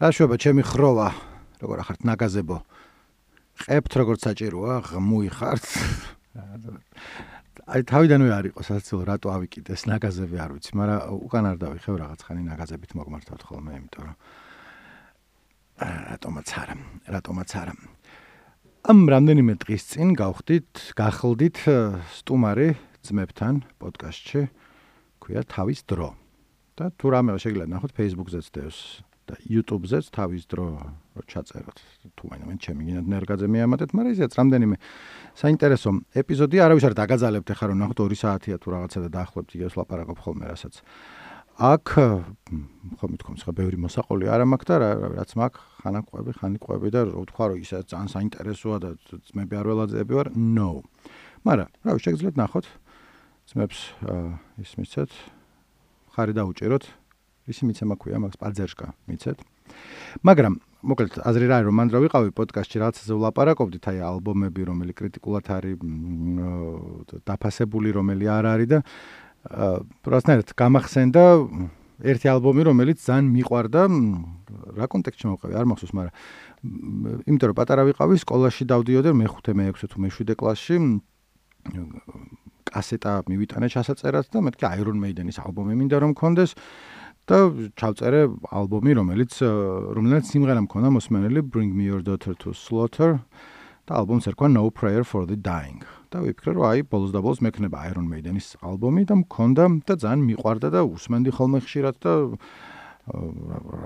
რა შობა ჩემი ხროვა როგორ ახართ ნაგაზებო. ყებთ როგორც საჭიროა ღმუიხართ აი თავიდანვე არ იყო სასაცილო რატო ავიკიდეს ნაგაზები არ ვიცი მაგრამ უკან არ დავიხევ რაღაც ხანი ნაგაზებით მოგმართავთ ხოლმე იმიტომ რომ რატომაც არა რატომაც არა. ამ რამდენიმე დღის წინ გავხდით გახლდით სტუმარი ძმებთან პოდკასტში ქვია თავის დრო. და თუ რამე შეიძლება ნახოთ Facebook-ზეც დევს და YouTube-ზეც თავის დრო რო ჩაწეროთ. თუ მაინც ჩემი გინდ ნერგაძე მეამატეთ, მაგრამ ისეც რამდენიმე საინტერესო ეპიზოდი არავის არ დაგაძალებთ ახლა რომ ნახოთ 2 საათია თუ რაღაცა და დაახლოებით იგივეს ლაპარაკობ ხოლმე რასაც. აქ ხომ თქო სხვა ბევრი მოსაყოლი არ მაქვს და რაც მაქვს ხანა ყვები, ხანი ყვები და რო თქვა რომ ისე ძალიან საინტერესოა და ძმები არ ველაძეები ვარ. No. მაგრამ რა ვიცი შეგიძლიათ ნახოთ ძმებს ის მიცეთ ხარი დაუჭეროთ ისი მიცემა ქვია მაგს პაძერშკა მიცეთ. მაგრამ მოკლედ აზრი რა რომ მანდ რა ვიყავი პოდკასტში რაც ზულაპარაკობდით აი ალბომები რომელი კრიტიკულად არის დაფასებული რომელი არ არის და პროსტნერთ გამახსენდა ერთი ალბომი რომელიც ძალიან მიყვარდა რა კონტექსტში მოყვე არ მახსოვს მაგრამ იმიტომ რომ პატარა ვიყავი სკოლაში დავდიოდი მე-5 მე-6 თუ მე-7 კლასში კასეტა მივიტანე ჩასაწერად და მეთქი Iron Maiden-ის ალბომი მინდა რომ მქონდეს და ჩავწერე ალბომი, რომელიც რომელიც სიმღერა მქონდა მოსმენელი Bring Me Your Daughter to Slaughter და ალბომს ერქვა No Prayer for the Dying. და ვიფიქრე, რომ აი, ბოლოს და ბოლოს მექნება Iron Maiden-ის ალბომი და მქონდა და ძალიან მიყვარდა და უსმენდი ხოლმე ხშირად და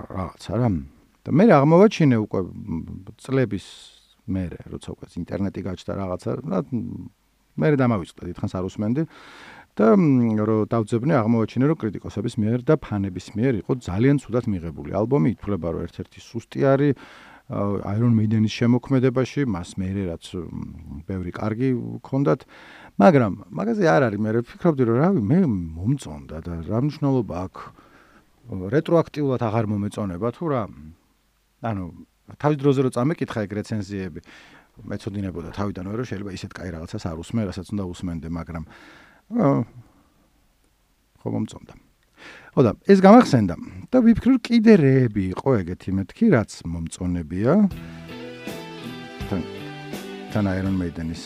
რაღაცა რა. და მე აღმოვაჩინე უკვე წლების მერე, როცა უკვე ინტერნეტი გაჩნდა რაღაცა, რა მე დამავიწყდა დიდხანს არ უსმენდი. და რომ დავძებნე აღმოაჩინე რომ კრიტიკოსების მიერ და ფანების მიერ იყო ძალიან ცუდად მიღებული ალბომი. ითვლება რომ ერთ-ერთი სუსტი არის Iron Maiden-ის შემოქმედებაში. მას მეერე რაც ბევრი კარგი ქონდათ მაგრამ მაგაზე არ არის მე ვფიქრობდი რომ რავი მე მომწონდა და რა მნიშვნელობა აქვს რეტროაქტიულად აღარ მომეწონება თუ რა? ანუ თავის დროზე რო წამეკითხა ეგ რეცენზიები მეწოდინებოდა თავიდანვე რომ შეიძლება ისეთ კაი რაღაცას არ უსმენ რასაც უნდა უსმენდე მაგრამ ხო მომწონდა. ოდა ეს გამახსენდა და ვიფიქრე კიდე რეები იყო ეგეთი მეთქი რაც მომწონებია. თან თან Iron Maiden-ის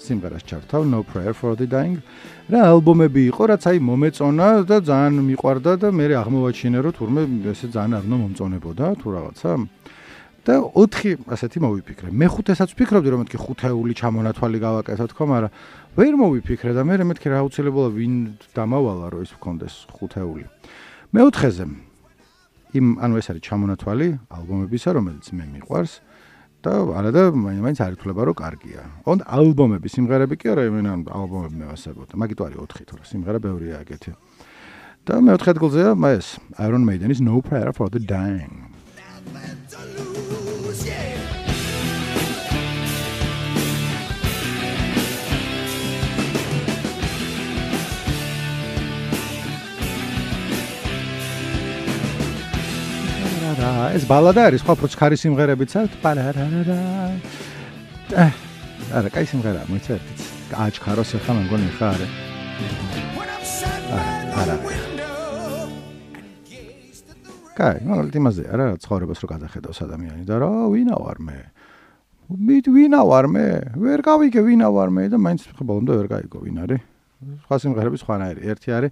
სიმღერას ჩართავ No Prayer for the Dying. რა ალბომები იყო რაც აი მომეწონა და ძალიან მიყვარდა და მე აღმოვაჩინე რომ თურმე ესე ძალიან არ უნდა მომწონებოდა თუ რაღაცა. და 4 ასეთი მოვიფიქრე. მე ხუთესაც ვფიქრობდი რომ მეთქი ხუთეული ჩამონათვალი გავაკეთოთ ხო, მაგრამ ვერ მოვიფიქრე და მე მეთქი რა აუცილებლობა ვინ დამავალა რომ ეს მქონდეს ხუთეული. მეოთხეზე იმ ანუ ეს არის ჩამონათვალი ალბომებისა, რომელიც მე მიყვარს და არა და მაინც არ ითვლება რომ კარგია. ოღონ ალბომები, სიმღერები კი არა, მე ალბომები მევასებოთ. მაგით არის 4 თორე სიმღერა ბევრია ეგეთი. და მეოთხე ადგილზეა ეს Iron Maiden-ის No Prayer for the Dying. პარარარა ეს ბალადა არის ხო პროჩქარი სიმღერებიც აქვს პარარარა არა კაი სიმღერაა მოიცეთ აჩქაროს ახლა მგონი ხარ არა კაი მაგალითად იმაზე არა ცხოვრებას რო გადახედავს ადამიანი და რა ვინა ვარ მე? მით ვინა ვარ მე? ვერ გავიგე ვინა ვარ მე? და მაინც ხო ბოლომდე ვერ გაიგო ვინ არის? სხვა სიმღერები სხვანაირი. ერთი არის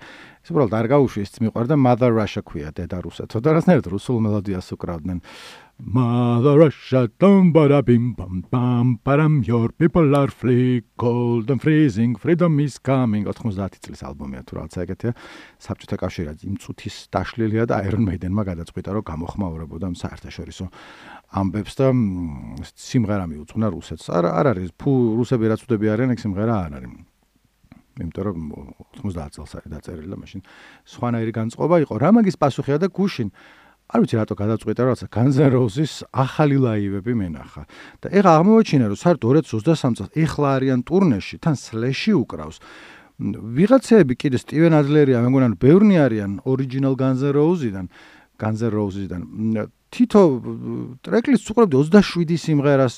უბრალოდ არ გაუშვი ის მიყვარდა Mother Russia ქვია დედა რუსეთო და რაღაცნაირად რუსულ მელოდიას უკრავდნენ. Mother Russia dum bara bim bam bam param your people are free cold and freezing freedom is coming. 90 წლის ალბომია თუ რაღაცა ეგეთია საბჭოთა კავშირი იმ წუთის დაშლილია და Iron Maiden-მა გადაწყვიტა რომ გამოხმაურებოდა ამ საერთაშორისო ამბებს და სიმღერა მიუძღვნა რუსეთს. არ არ არის. ფუ რუსები რაც უდები არიან ეგ სიმღერა არ არის იმიტომ რომ 90 წელს არის დაწერილი და მაშინ სხვანაირი განწყობა იყო. რა მაგის პასუხია და გუშინ არ ვიცი რატო რომ Guns N' Roses ახალი ლაივები მენახა. და ეხლა აღმოჩინა რომ საერთოდ 2023 წელს ეხლა არიან ტურნეში, თან Slash-ი უკრავს. ვიღაცები კიდე Steven Adler-ია, მე მგონი ბევრნი არიან N' Roses-დან, Guns N' Roses-დან. თითო ტრეკლის უყურებდი 27 სიმღერას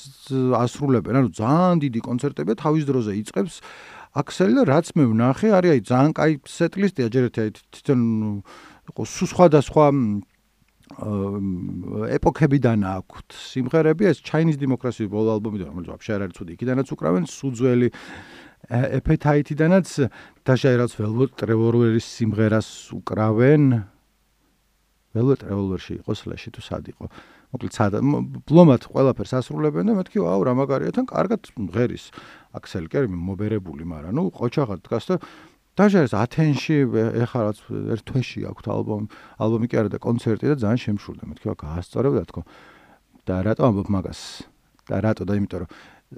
ასრულებენ, ანუ ძალიან დიდი კონცერტებია თავის დროზე იწყებს აქსელი და რაც მე ვნახე არის აი ძალიან კაი სეტლისტია ჯერ ერთი აი თვითონ იყო სხვადასხვა ეპოქებიდან აქვთ. სიმღერები ეს Chinese Democracy ბოლო ალბომიდან რომელიც ვაფშე არ არის ცუდი. იქიდანაც უკრავენ სუძველი ეპეთაითიდანაც დაშაირავს Velvet Revolver-ის სიმღერას უკრავენ. Velvet Revolver-ში იყო სლეში თუ სად იყო მოკლედ სად ბლომად ყველაფერს ასრულებენ და მეთქი ვაუ რა მაგარია თან? კარგად ღერის. აქსელი კერიმი მობერებული მაგრამ ნუ ყოჩაღად დგას და დაჟერეს ათენში ეხლა რაც ერთ თვეში აქვს ალბომი ალბომი კი არა და კონცერტი და ძალიან შემშურდა მეთქი ვა გაასწორებდა თქო და რატო ამბობ მაგას? და რატო და იმიტომ რომ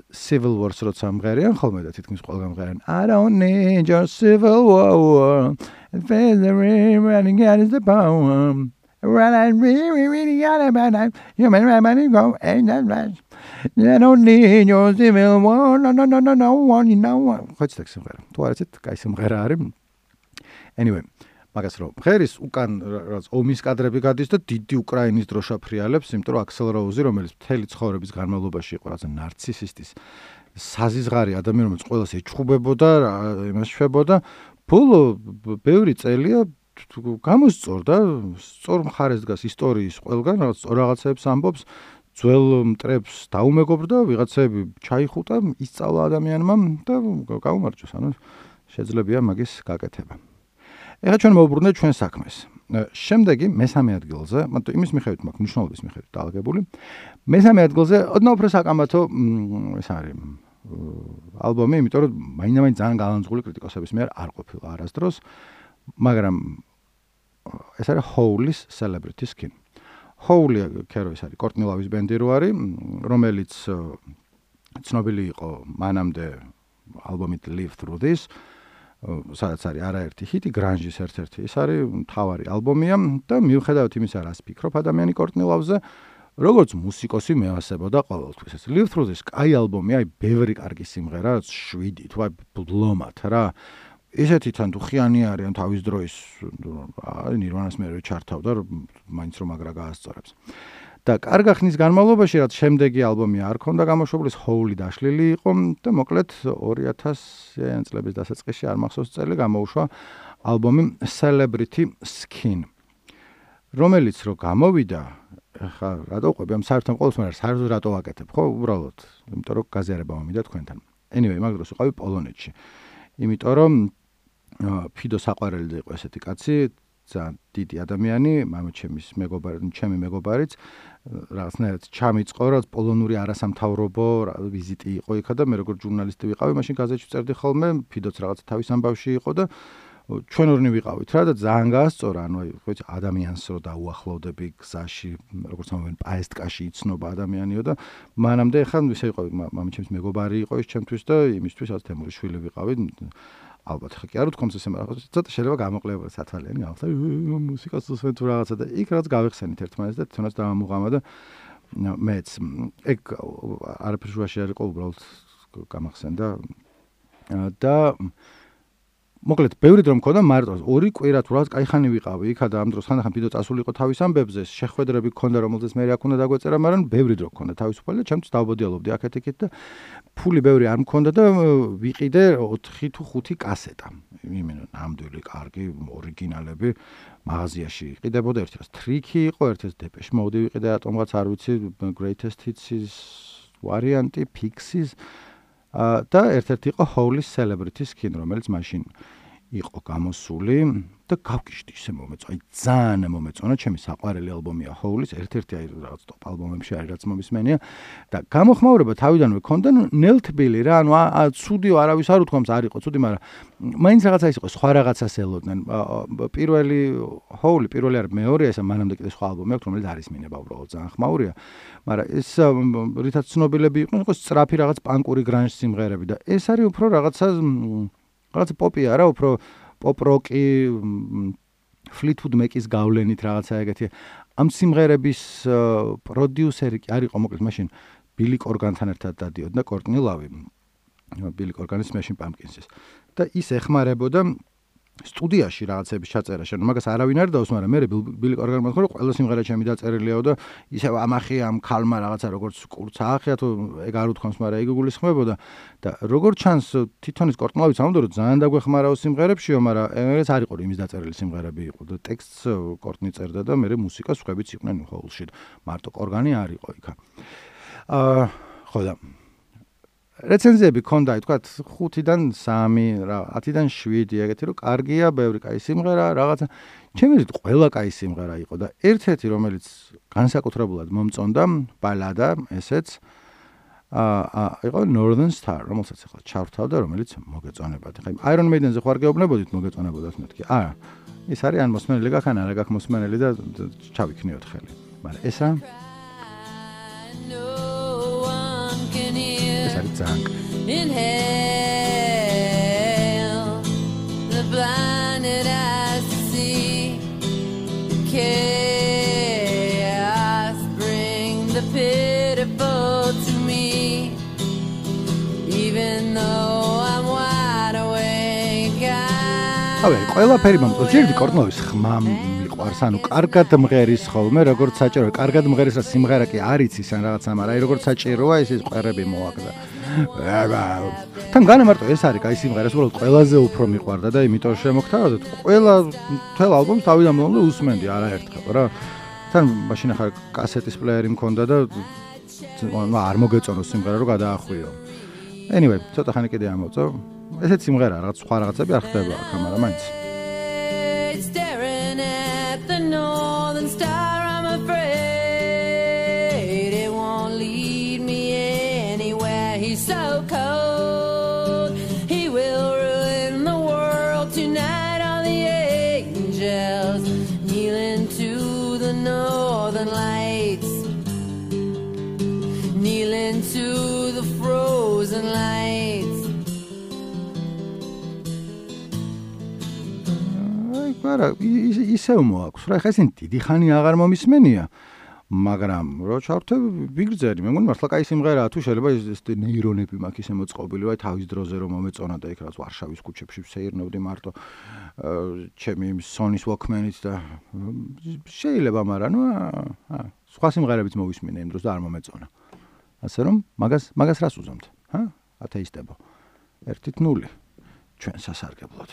civil wars როცა მღერიან ხოლმე და თითქმის ყველგან მღერიან I don't need your civil war. And the rain running against the power Well, I really, really got about that. You may everybody go, and that's right. I don't need your civil war. No, no, no, no, no one, no one. ხოციტაკ სიმღერა. თუ არ ეცეთ, კაი სიმღერა არის. Anyway, მაგას რომ ხერის უკან რაც ომის კადრები გადის და დიდი უკრაინის დროშა ფრიალებს, იმიტომ რომ აქსელ როუზი, რომელიც მთელი ცხოვრების განმავლობაში იყო რაღაცა ნარცისისტის საზიზღარი ადამიანი, რომელიც ყველას ეჩხუბებოდა, იმას შვებოდა, ბოლო ბევრი წელია გამოსწორდა, სწორ მხარეს დგას ისტორიის ყველგან, რაღაც რაღაცებს ამბობს, ძველ მტრებს დაუმეგობრდა, ვიღაცები ჩაიხუტა, ისწავლა ადამიანმა და გაუმარჯოს, ანუ შეძლებია მაგის გაკეთება. ეხლა ჩვენ მოვუბრუნდეთ ჩვენ საქმეს. შემდეგი მესამე ადგილზე, მაგრამ იმის მიხედვით მაქვს მნიშვნელობის მიხედვით დაალგებული. მესამე ადგილზე ოდნავ უფრო საკამათო ეს არის ალბომი, იმიტომ რომ მაინდა-მაინც ძალიან გალანძღული კრიტიკოსების მიერ არ ყოფილა არასდროს, მაგრამ ეს არის Holy Celebrity Skin. Holy კერო ეს არის კორტნი ლავის ბენდი რო არის, რომელიც ცნობილი იყო მანამდე ალბომით Live Through This. სადაც არის არაერთი ჰიტი გრანჟის ერთ-ერთი ეს არის მთავარი ალბომია და მიუხედავად იმისა რას ფიქრობ ადამიანი კორტნილავზე როგორც მუსიკოსი მეასებოდა ყოველთვის ეს live through this კაი ალბომი აი ბევრი კარგი სიმღერა 7 თუ აი ბლომათ რა ესეთი თან თუ ხიანი არიან თავის დროის ნირვანას მე ჩართავდა მაინც რომ მაგრა გაასწორებს. და კარგა ხნის განმავლობაში რაც შემდეგი ალბომი არ ქონდა გამოშვებული Holy დაშლილი იყო და მოკლედ 2000 წლების დასაწყისში არ მახსოვს წელი გამოუშვა ალბომი Celebrity Skin. რომელიც რო გამოვიდა ხა რატო ყვები ამ საერთოდ ყოველთვის მე საერთოდ რატო ვაკეთებ ხო უბრალოდ იმიტომ რომ გაზიარება მომიდა თქვენთან. Anyway მაგ დროს ვიყავი პოლონეთში იმიტომ რომ ფიდო საყვარელი იყო ესეთი კაცი ძალიან დიდი ადამიანი, მამაჩემის მეგობარი, ჩემი მეგობარიც, რაღაცნაირად ჩამიწყო, რაც პოლონური არასამთავრობო ვიზიტი იყო იქა და მე როგორც ჟურნალისტი ვიყავი, მაშინ გაზეთში წერდი ხოლმე, ფიდოც რაღაც თავის ამბავში იყო და ჩვენ ორნი ვიყავით რა და ძალიან გაასწორა, ანუ აი, ხო იცი, ადამიანს რო დაუახლოვდები გზაში, როგორც ამბობენ, პაესტკაში იცნობა ადამიანიო და მანამდე ხან ისე იყო მამაჩემის მეგობარი იყო ის ჩემთვის და იმისთვის რაც თემური შვილი ვიყავი ალბათ ხა კი არ ვთქვამს ესე მაგრამ ცოტა შეიძლება გამოკლება სათვალიანი გავხსნა მუსიკას უსმენ თუ რაღაცა და იქ რაც გავიხსენით ერთმანეთს და თუნდაც დამამუღამა და მეც ეგ არაფერ შუაში არ იყო უბრალოდ გამახსენდა. და მოკლედ ბევრი დრო მქონდა მარტო ორი კვირა თუ რაღაც კაი ხანი ვიყავი იქადა ამ დროს ხანდახან ვიდეო წასულიყო თავის ამბებზე. შეხვედრები გქონდა რომელზეც მე აქ უნდა დაგვეწერა მაგრამ ბევრი დრო გქონდა თავისუფალი და ჩემთვის დავბოდიალობდი აქეთ-იქით და ფული ბევრი არ მქონდა და ვიყიდე 4 თუ 5 კასეტა. იმენა ნამდვილი კარგი ორიგინალები მაღაზიაში იყიდებოდა. ერთ რას ტრიკი იყო ერთ ეს დეპეშ მოდი ვიყიდე ატომღაც არ ვიცი greatest hits-ის ვარიანტი ფიქსის. და ერთ-ერთი იყო Holy Celebrity Skin, რომელიც მაშინ იყო გამოსული და გავკიშდი ისე მომეწონა, აი ძალიან მომეწონა, ჩემი საყვარელი ალბომია Holy-ს, ერთ-ერთი აი რაღაც ტოპ ალბომებში არის რაც მომისმენია და გამოხმაურება თავიდანვე ქონდა ნელთბილი რა, ანუ ცუდიო არავის არ უთქვამს არ იყო ცუდი, მაგრამ მაინც რაღაცა ის იყო, სხვა რაღაცას ელოდნენ. პირველი Holy, პირველი არის მეორე, ესა მანამდე კიდე სხვა ალბომი აქვს, რომელიც არის მინება უბრალოდ ძალიან ხმაურია. მაგრამ ეს რითაც ცნობილები იყვნენ, იყო სწრაფი რაღაც პანკური გრანჟ სიმღერები და ეს არის უფრო რაღაცა რაღაცა პოპია რა, უფრო პოპ როკი ფლიტვუდ მეკის გავლენით რაღაცა ეგეთი. ამ სიმღერების პროდიუსერი კი არისო მოკლედ მაშინ ბილი კორგანთან ერთად დადიოდა კორტნი ლავი. ბილი კორგანის მაშინ პამკინსის. და ის ეხმარებოდა სტუდიაში რაღაცების ჩაწერა შენ. მაგას არავინ არ დავს მაგრამ მე ბილი კორგანი მოთხოვე ყველა სიმღერა ჩემი დაწერილია და ისევ ამახი ამ ქალმა რაღაცა როგორც კურც აახია თუ ეგ არ უთქვამს მაგრამ ეგ გულისხმებოდა და როგორც ჩანს თვითონის კორტმალიც ამბობ რომ ძალიან დაგვეხმარაო სიმღერებშიო მაგრამ ეს არ იყო იმის დაწერილი სიმღერები იყო და ტექსტს კორტნი წერდა და მე მუსიკას ხვებიც იყვნენ ხოლში მარტო კორგანი არ იყო იქა. აა ხო და რეცენზიები ქონდა, თქვა 5-დან 3, რა, 10-დან 7, ეგეთი რომ კარგია, ბევრი კაი სიმღერა, რაღაცა. ჩემი აზრით ყველა კაი სიმღერა იყო და ერთ-ერთი რომელიც განსაკუთრებულად მომწონდა, ბალადა, ესეც აა იყო Northern Star, რომელსაც ახლა ჩავრთავდა, რომელიც მოგეწონებათ. ხა Iron Maiden-ზე ხარ გეუბნებოდით, მოგეწონებოდათ მეთქი. აა ის არის ან მოსმენელი გახან, არა გახ მოსმენელი და ჩავიქნიოთ ხელი. მაგრამ ესა Zank. Inhale the blinded eyes see chaos bring the pitiful to me even though აი, ყველაფერი მომწონს. კორნოვის ხმა მიყვარს, ანუ კარგად მღერის ხოლმე, როგორც საჭირო, კარგად მღერის და სიმღერა კი არ იცის ან რაღაცა, მაგრამ აი როგორც საჭიროა, ის ის ყვერები მოაგდა. თან განმარტო ეს არის კაი სიმღერა, უბრალოდ ყველაზე უფრო მიყვარდა და იმიტომ შემოგთავაზეთ, ყველა მთელ ალბომს თავიდან მომავლე უსმენდი არაერთხელ რა. თან მაშინ ახლა კასეტის პლეერი მქონდა და არ მოგეწონო სიმღერა რომ გადაახვიო. anyway, ცოტა ხანი კიდე ამოვწო. ესეც სიმღერა, რაღაც სხვა რაღაცები არ ხდება აქ, მაგრამ მაინც. It's staring at the northern star არა ისევ მოაქვს რა ხა ესენ დიდი ხანი აღარ მომისმენია მაგრამ რო ჩავთვე ვიგრძელი. მე მგონი მართლა კაი სიმღერაა თუ შეიძლება ეს ნეირონები მაქვს ისე მოწყობილი ვაი თავის დროზე რომ მომეწონა და იქ რაც ვარშავის ქუჩებში ვსეირნობდი მარტო ჩემი სონის ვოკმენით და შეიძლება მაგრამ ნუ სხვა სიმღერებიც მოვისმინე იმ დროს და არ მომეწონა. ასე რომ მაგას მაგას რას უზამთ ჰა? ათეისტებო. 1.0 ჩვენ სასარგებლოდ.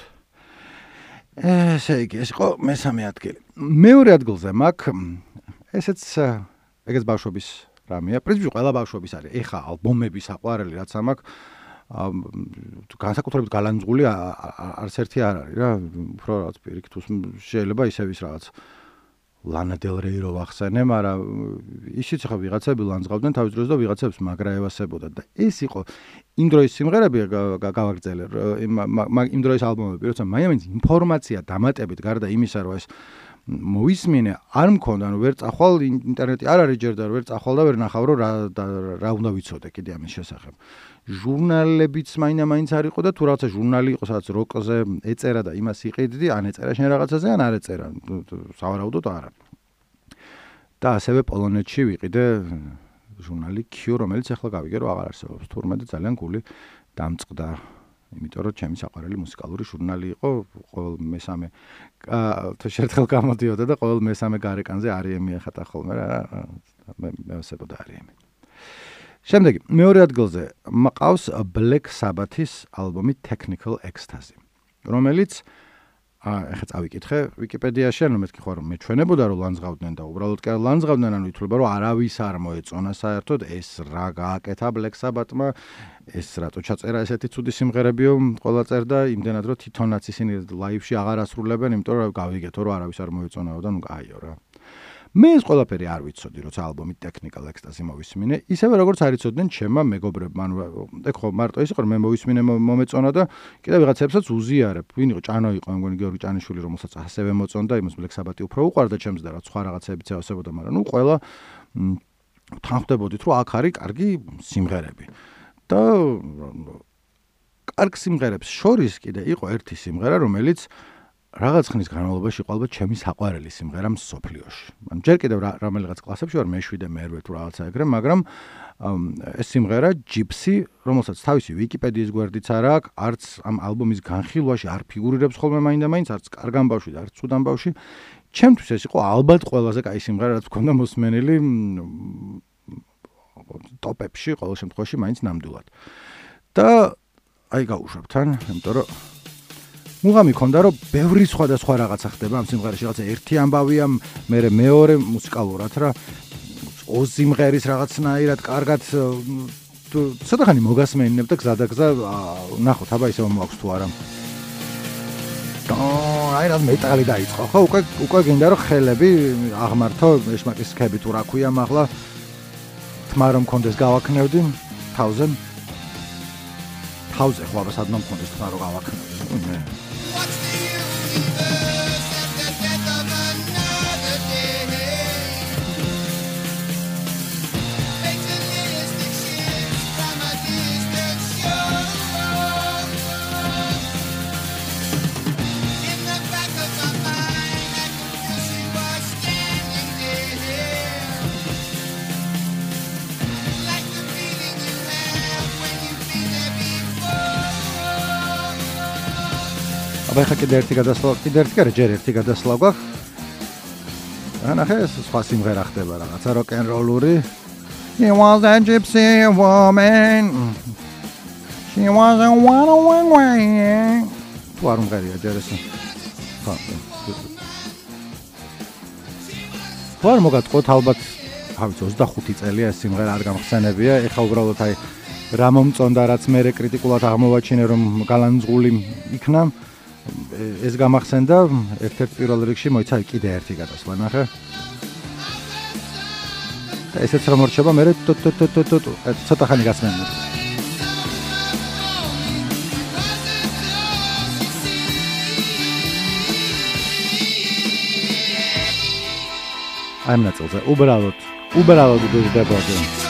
ესე იგი ეს იყო მესამე ადგილი. მეორე ადგილზე მაქვს ესეც ეგეც ბავშვობის რამეა. პრინციპში ყველა ბავშვობის არის. ეხა ალბომების აყვარელი რაც ამაქვს განსაკუთრებით გალანძღული არც ერთი არ არის რა. უფრო რაღაც პირიქით შეიძლება ისე ვის რაღაც ლანა დელ რეი რო ვახსენე, მაგრამ ისიც ხა ვიღაცები ლანძღავდნენ თავის დროს და ვიღაცებს მაგრა ევასებოდა და ეს იყო იმ დროის სიმღერები გავაგრძელე იმ იმ დროის ალბომები, როცა მაიამის ინფორმაცია დამატებით გარდა იმისა, რომ ეს მოისმინე არ მქონდა, ანუ ვერ წახვალ ინტერნეტი არ არის ჯერ და ვერ წახვალ და ვერ ნახავ რომ რა რა უნდა ვიცოდე კიდე ამის შესახებ. ჟურნალებიც მაინდა-მაინც არ იყო და თუ რაღაცა ჟურნალი იყო, სადაც როკზე ეწერა და იმას იყიდდი, ან ეწერა შენ რაღაცაზე, ან არ ეწერა. სავარაუდოდ არა. და ასევე პოლონეთში ვიყიდე ჟურნალი Q, რომელიც ახლა გავიგე რომ აღარ არსებობს. თურმე და ძალიან გული დამწყდა. იმიტომ რომ ჩემი საყვარელი მუსიკალური ჟურნალი იყო ყოველ მესამე თუ შეერთხელ გამოდიოდა და ყოველ მესამე გარეკანზე არიემი ახატა ხოლმე რა მე მე ვსებოდა არიემი. შემდეგი მეორე ადგილზე მყავს Black Sabbath-ის ალბომი Technical Ecstasy რომელიც აა ეხლა წავიკითხე ვიკიპედიაში ანუ მეთქი ხო რომ მეჩვენებოდა რომ ლანძღავდნენ და უბრალოდ კი ლანძღავდნენ ანუ ითვლება რომ არავის არ მოეწონა საერთოდ ეს რა გააკეთა Black Sabbath-მა ეს რატო ჩაწერა ესეთი ცუდი სიმღერებიო ყველა წერდა იმდენად რომ თვითონაც ისინი ლაივში აღარ ასრულებენ იმიტომ რომ გავიგეთო რომ არავის არ მოეწონაო და ნუ კაიო რა მე ეს ყველაფერი არ ვიცოდი, როცა ალბომი Technical Ecstasy მოვისმინე, ისევე როგორც არ იცოდნენ ჩემმა მეგობრებმა, ანუ ეგ ხო მარტო ის იყო რომ მე მოვისმინე მომეწონა და კიდე ვიღაცებსაც უზიარებ. ვინ იყო? ჭანო იყო, მგონი გიორგი ჭანიშვილი, რომელსაც ასევე მოწონდა, იმას Black Sabbath-ი უფრო უყვარდა ჩემს და რა სხვა რაღაცებიც ევასებოდა, მაგრამ ნუ ყველა თანხდებოდით, რომ აქ არის კარგი სიმღერები. და კარგ სიმღერებს შორის კიდე იყო ერთი სიმღერა, რომელიც რაღაც ხნის განმავლობაში ყოლბა ჩემი საყვარელი სიმღერა მსოფლიოში. ანუ ჯერ კიდევ რომელიღაც კლასებში ვარ მე-7 მე-8 თუ რაღაცა ეგრე, მაგრამ ეს სიმღერა Gypsy, რომელსაც თავისი ვიკიპედიის გვერდიც არ აქვს, არც ამ ალბომის განხილვაში არ ფიგურირებს ხოლმე მაინდა-მაინც, არც კარგან ბავშვი და არც ცუდან ბავშვი. ჩემთვის ეს იყო ალბათ ყველაზე კაი სიმღერა, რაც მქონდა მოსმენილი ტოპებში, ყოველ შემთხვევაში მაინც ნამდვილად. და აი გაუშვებ თან, იმიტომ რომ მუღამი ქონდა რომ ბევრი სხვადასხვა რაღაცა ხდება ამ სიმღერაში, რაღაცა ერთი ამბავია, მე მეორე მუსიკალურად რა. ოზიმღერის რაღაცნაირად კარგად თუ ცოტახანი მოგასმენინებ და გზადაგზა ნახოთ, აბა ისე მოაქვს თუ არა. აი რა მეტალი დაიწყო. ხო უკვე უკვე გინდა რომ ხელები აღმართო ეშმაკის ხები თუ რა ქვია მაღლა. თმა რომ კონდეს გავაქნევდი. თავზე. თავზე ხო აბა სადმო კონდეს თმა რომ გავაქნევდი აბა ხა კიდე ერთი გადასვლა, კიდე ერთი კერე ჯერ ერთი გადასვლა გვაქვს. ანა ხე ეს სხვა სიმღერა ხდება რაღაცა როკ-ენ-როლური. She was a gypsy woman. She was a one one way. თუ არ უმღერია ჯერ ეს. ხა. ვარ მოგატყოთ ალბათ ავიც 25 წელია ეს სიმღერა არ გამხსენებია. ეხა უბრალოდ აი რა მომწონდა რაც მე კრიტიკულად აღმოვაჩინე რომ გალანძღული იქნა. ეს გამახსენდა ერთ-ერთ პირველ რიგში მოიცა კიდე ერთი გადასვლა ნახე ესეც რომ მორჩება მე ტუ ტუ ტუ ტუ ტუ ცოტა ხანი გასმენდა აი მნაწილზე უბრალოდ უბრალოდ გძდებოდი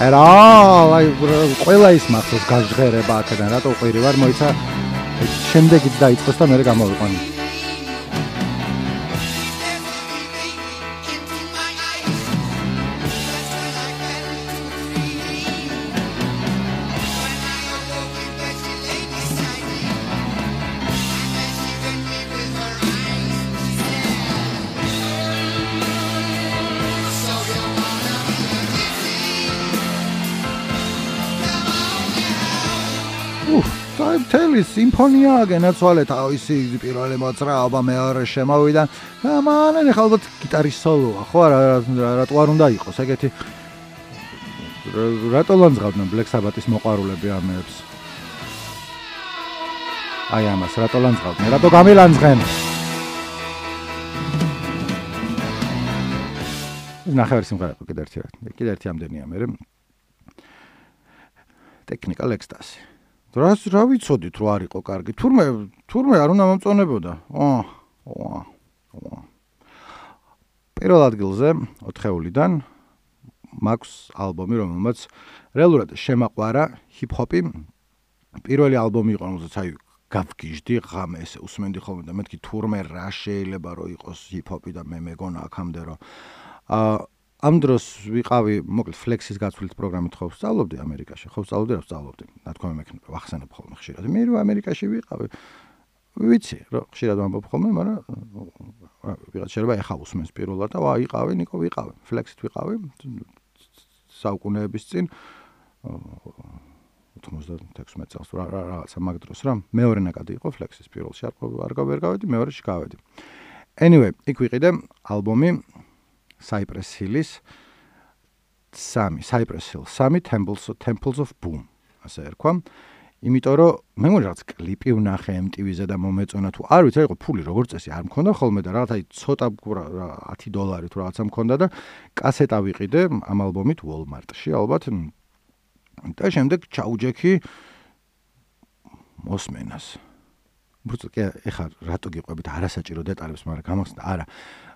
რა, აი ყველა ის მახსოვს გაჟღერება აქედან, რატო ყვირი ვარ, მოიცა შემდეგიც დაიწყოს და მე გამოვიყვანი. მთელი სიმფონია გენაცვალე თავისი პირველი მოძრაობა მეორე შემოვიდა და მანენ ახლა ალბათ გიტარის სოლოა ხო არა რატო არ უნდა იყოს ეგეთი რატო ლანძღავდნენ Black Sabbath-ის მოყვარულები ამებს აი ამას რატო ლანძღავდნენ რატო გამილანძღენ ნახევარი სიმღერა კიდე ერთი კიდე ერთი ამდენია მე ტექნიკალ ექსტასი რას რა ვიცოდით რო არ იყო კარგი? თურმე თურმე არ უნდა მომწონებოდა. აა აა პირველ ადგილზე 4-ულიდან მაქვს ალბომი რომელმაც რეალურად შემაყვარა ჰიპ-ჰოპი. პირველი ალბომი იყო რომელსაც აი გავგიჟდი ღამე ესე უსმენდი ხოლმე და მეთქი თურმე რა შეიძლება რომ იყოს ჰიპ-ჰოპი და მე მეგონა აქამდე რომ. აა ამ დროს ვიყავი, მოკლედ ფლექსის გაცვლის პროგრამით ხო ვსწავლობდი ამერიკაში, ხო ვსწავლობდი რა ვსწავლობდი. ნათქვამი მექნება, ვახსენებ ხოლმე ხშირად. მე რო ამერიკაში ვიყავი, ვიცი, რომ ხშირად ვამბობ ხოლმე, მაგრამ ვიღაც შეიძლება ეხა უსმენს პირველად და ვა, იყავი, ნიკო, ვიყავი, ფლექსით ვიყავი საუკუნეების წინ 96 წელს რა რაღაცა მაგ დროს რა მეორე ნაკადი იყო ფლექსის პირველში არ არ გავერგავდი მეორეში გავედი anyway იქ ვიყიდე ალბომი Cypress Hill-ის სამი Cypress Hill, სამი Temples Temples of Boom, ასე ერქვა. იმიტომ რომ მე მგონი რაღაც კლიპი ვნახე MTV-ზე და მომეწონა თუ არ ვიცი, იყო ფული როგორც წესი არ მქონდა ხოლმე და რაღაცა ცოტა 10 დოლარი თუ რაღაცა მქონდა და კასეტა ვიყიდე ამ ალბომით Walmart-ში ალბათ და შემდეგ ჩაუჯექი მოსმენას. უბრალოდ კი ეხა რატო გიყვებით არასაჭირო დეტალებს, მაგრამ გამახსენდა არა.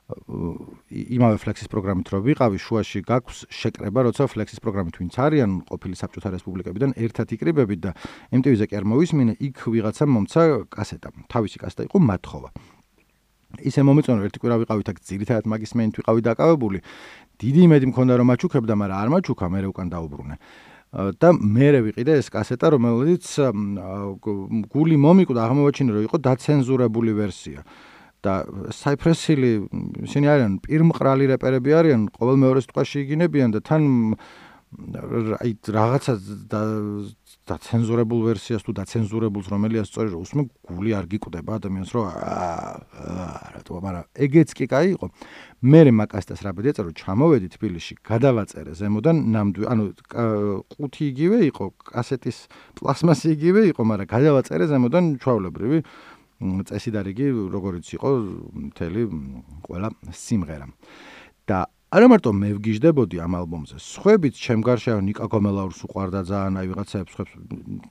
იმავე ფლექსის პროგრამით რო ვიყავი, შუაში გაქვს შეკრება, როცა ფლექსის პროგრამით ვინც არიან ყოფილი საბჭოთა რესპუბლიკებიდან ერთად იკრიბებით და MTV-ზე კი არ მოვისმინე, იქ ვიღაცა მომცა კასეტა. თავისი კასეტა იყო მათხოვა. ისე მომეწონა ერთი კვირა ვიყავით აქ ძირითადად მაგის მენით ვიყავი დაკავებული. დიდი იმედი მქონდა რომ მაჩუქებდა, მაგრამ არ მაჩუქა, მე უკან დაუბრუნე. და მე ვიყიდე ეს კასეტა, რომელიც გული მომიკვდა, აღმოჩინე რომ იყო დაცენზურებული ვერსია. და საიფრესილი ისინი არიან პირმყრალი რეპერები არიან, ყოველ მეორე სიტყვაში იგინებიან და თან აი რაღაცა დაცენზურებულ ვერსიას თუ დაცენზურებულს რომელია სწორი რომ უსმენ გული არ გიკვდება ადამიანს რომ რატო მაგრამ ეგეც კი кай იყო მე მაკასტას რა ბედი ეწერო ჩამოვედი თბილისში გადავაწერე ზემოდან ნამდვილ ანუ ყუთი იგივე იყო კასეტის პლასმასი იგივე იყო მაგრამ გადავაწერე ზემოდან ჩავლებრივი წესიდარიგი როგორიც იყო მთელი ყველა სიმღერა და არა მარტო მე ვგიჟდებოდი ამ ალბომზე, სხვაებიც ჩემ გარშემო ნიკა გომელაურს უყვარდა ძალიან, აი ვიღაცაებს ხვებს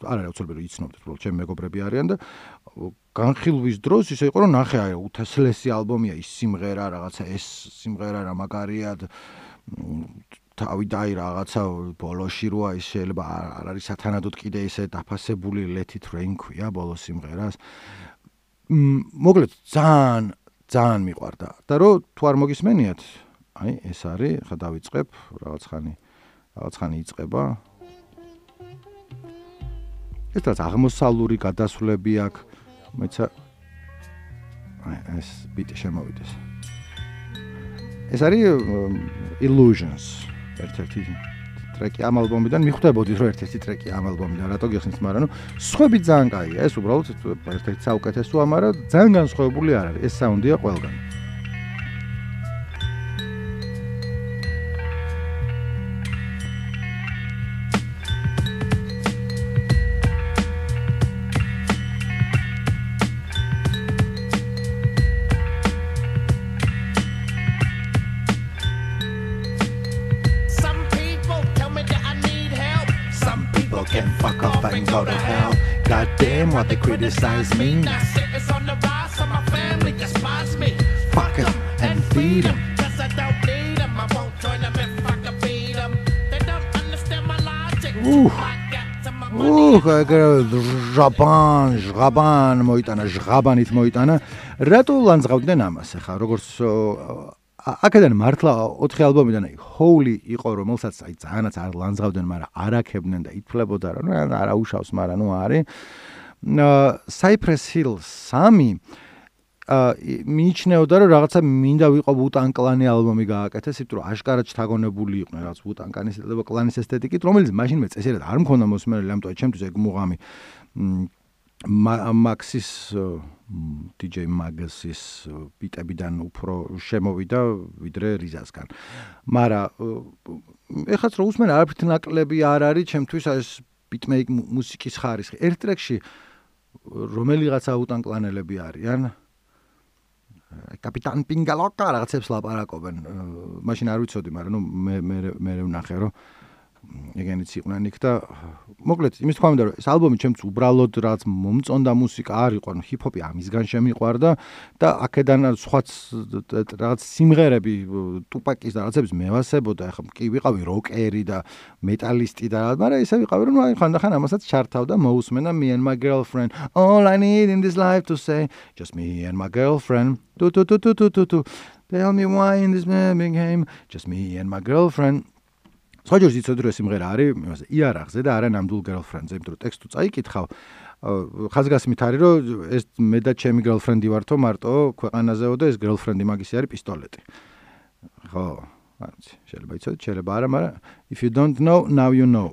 არ არის უცებ რომ იცნობთ, უბრალოდ ჩემი მეგობრები არიან და განხილვის დროს ისე იყო რომ ნახე აი უთესლესი ალბომია ის სიმღერა, რაღაცა ეს სიმღერა რა მაგარია თავი დაი რაღაცა ბოლოში როა ის შეიძლება არ არის სათანადოდ კიდე ისე დაფასებული it rain ქვია ბოლო სიმღერას. მოკლედ ძალიან ძალიან მიყვარდა და რომ თუ არ მოგისმენიათ აი ეს არის, ხა დავიწყებ, რაღაც ხანი რაღაც ხანი იწება. ეს რაც აღმოსავლური გადასვლები აქვს, მეცა აი ეს ბიტი შემოვიდეს. ეს არის illusions ერთ-ერთი ტრეკი ამ ალბომიდან მიხვდებოდით რომ ერთ-ერთი ტრეკი ამ ალბომიდან რატო გიხსნით მაგრამ ნუ სხვები ძალიან კაია ეს უბრალოდ ერთ-ერთი საუკეთესოა მაგრამ ძალიან განსხვავებული არ არის ეს საუნდია ყველგან what they criticize me. It's on the rise, so my family despise me. Fuck them and feed them. Cause I don't need them. I won't join them if I can beat them. They don't understand my logic. Ooh. უხ, ეგრე ჟაბან, ჟაბან მოიტანა, ჟაბანით მოიტანა. რატო ლანძღავდნენ ამას ახლა? როგორც აქედან მართლა 4 ალბომიდან აი Holy იყო რომელსაც აი ძალიანაც არ ლანძღავდნენ, მაგრამ არაქებდნენ და ითვლებოდა რომ არა უშავს, მაგრამ ნუ არის. Cypress Hill 3 ა მიიჩნეოდა რომ რაღაცა მინდა ვიყო ვუტან კლანი ალბომი გააკეთეს, იმიტომ რომ აშკარად შთაგონებული იყვნენ რაღაც ვუტან კლანის ესთეტიკით, კლანის ესთეტიკით, რომელიც მაშინ მე წესერად არ მქონდა მოსმენელი, ამიტომ ჩემთვის ეგ მუღამი მაქსის DJ მაგასის ბიტებიდან უფრო შემოვიდა ვიდრე რიზასგან. მარა ეხაც რო უსმენ არაფრით ნაკლები არ არის ჩემთვის ეს ბიტმეიკ მუსიკის ხარისხი. ერთ ტრეკში რომელიღაცა უტანკლანელები არიან კაპიტან პინგალოკა რაღაცებს ლაპარაკობენ მაშინ არ ვიცოდი მაგრამ ნუ მე მე მე ვნახე რომ ეგენიც იყვნენ იქ და მოკლედ იმის თქვა მინდა რომ ეს ალბომი ჩემს უბრალოდ რაც მომწონდა მუსიკა არ იყო ანუ ჰიპ-ჰოპი ამისგან შემიყვარდა და აქედან სხვაც რაღაც სიმღერები ტუპაკის და რაღაცების მევასებოდა ახლა კი ვიყავი როკერი და მეტალისტი და მაგრამ ისე ვიყავი რომ აი ხანდახან ამასაც ჩართავდა მოусმენა me and my girlfriend. All i need in this life to say just me and my girlfriend. Tu tu tu tu tu tu tell me why in this game just me and my girlfriend სხვაჯერ იცოდი რომ სიმღერა არის იმაზე იარაღზე და არა ნამდვილ girlfriend-ზე, იმიტომ რომ ტექსტი წაიკითხავ. ხაზგასმით არის რომ ეს მე და ჩემი girlfriend-ი ვართო მარტო ქვეყანაზეო და ეს girlfriend-ი მაგისი არის პისტოლეტი. ხო, არ ვიცი, შეიძლება იცოდე, შეიძლება არა, მაგრამ if you don't know, now you know.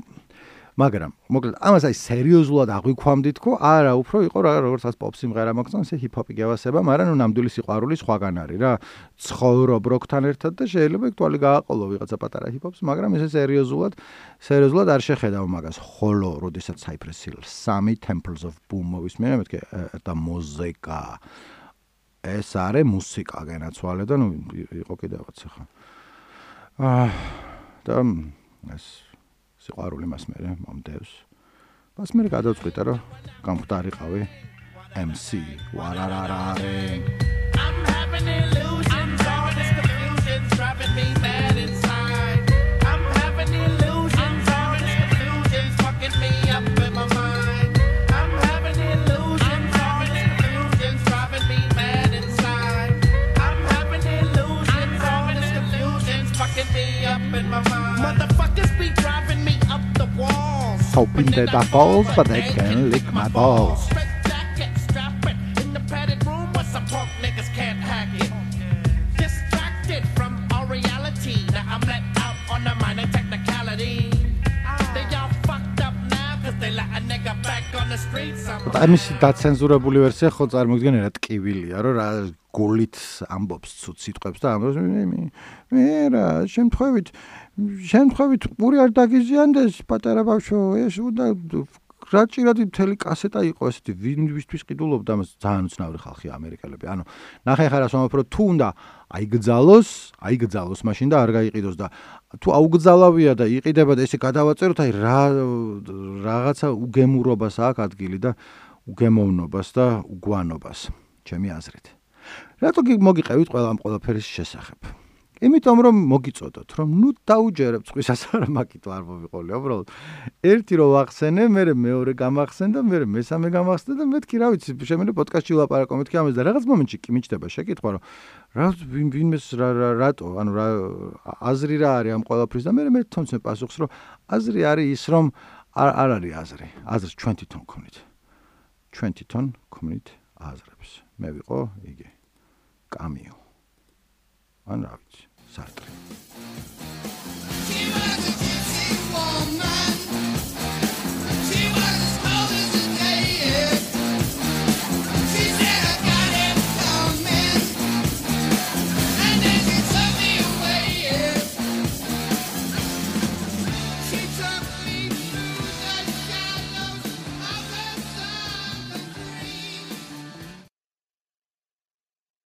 მაგრამ მოკლედ ამას აი სერიოზულად აღვიქვამდი თქო არა უფრო იყო რა როგორც ას პოპ სიმღერა მოგწონს ეს ჰიპ-ჰოპი გევასება მაგრამ ნუ ნამდვილი სიყვარული სხვაგან არის რა. ცხოვრობ როკთან ერთად და შეიძლება ეგ თვალი გააყოლო ვიღაცა პატარა ჰიპ-ჰოპს მაგრამ ესე სერიოზულად სერიოზულად არ შეხედავ მაგას. ხოლო როდესაც Cypress Hill 3 Temples of Boom მოვისმენე მეთქე და მუსიკა ეს არის მუსიკა განაცვალე და ნუ იყო კიდევაც ახლა აა და ეს სიყვარული მას მერე მომდევს. მას მერე გადავწყვიტე რომ გამხდარიყავი MC ვარარარარე. I'm having cause they let a nigga back on the streets. I'm ამისი დაცენზურებული ვერსია ხო წარმოგიდგენ რა ტკივილია რომ რა გულით ამბობს ცუც სიტყვებს და ამბობს მე რა შემთხვევით შემთხვევით პური არ დაგიზიანდეს პატარა ბავშვო ეს უნდა რა ჭირადი მთელი კასეტა იყო ესეთი ვინვისთვის ყიდულობდა მას ძალიან უცნაური ხალხი ამერიკელები. ანუ ნახე ხარ ასე ვამბობ რომ თუ უნდა აიგძალოს აიგძალოს მაშინ და არ გაიყიდოს და თუ აუგძალავია და იყიდება და ესე გადავაწეროთ აი რა რაღაცა უგემურობას აქვს ადგილი და უგემოვნობას და უგვანობას. ჩემი აზრით. რატო მოგიყევით ყველა ამ ყველაფერის შესახებ იმიტომ რომ მოგიწოდოთ რომ ნუ დაუჯერებ წვისას არა მაგიტო არ მოვიყოლე უბრალოდ. ერთი რო ვახსენე მე მეორე გამახსენ და მე მესამე გამახსენ და მეთქი რა ვიცი შემიძლია პოდკასტში ვლაპარაკო მეთქი ამას და რაღაც მომენტში კი მიჩნდება შეკითხვა რომ რა ვინ ვინმეს რა რა რატო ანუ რა აზრი რა არის ამ ყველაფრის და მე მე თვითონ პასუხს რომ აზრი არის ის რომ არ არ არის აზრი აზრს ჩვენ თვითონ გქონით ჩვენ თვითონ გქონით აზრებს. მე ვიყო იგი კამიო. ან რა ვიცი Sartre.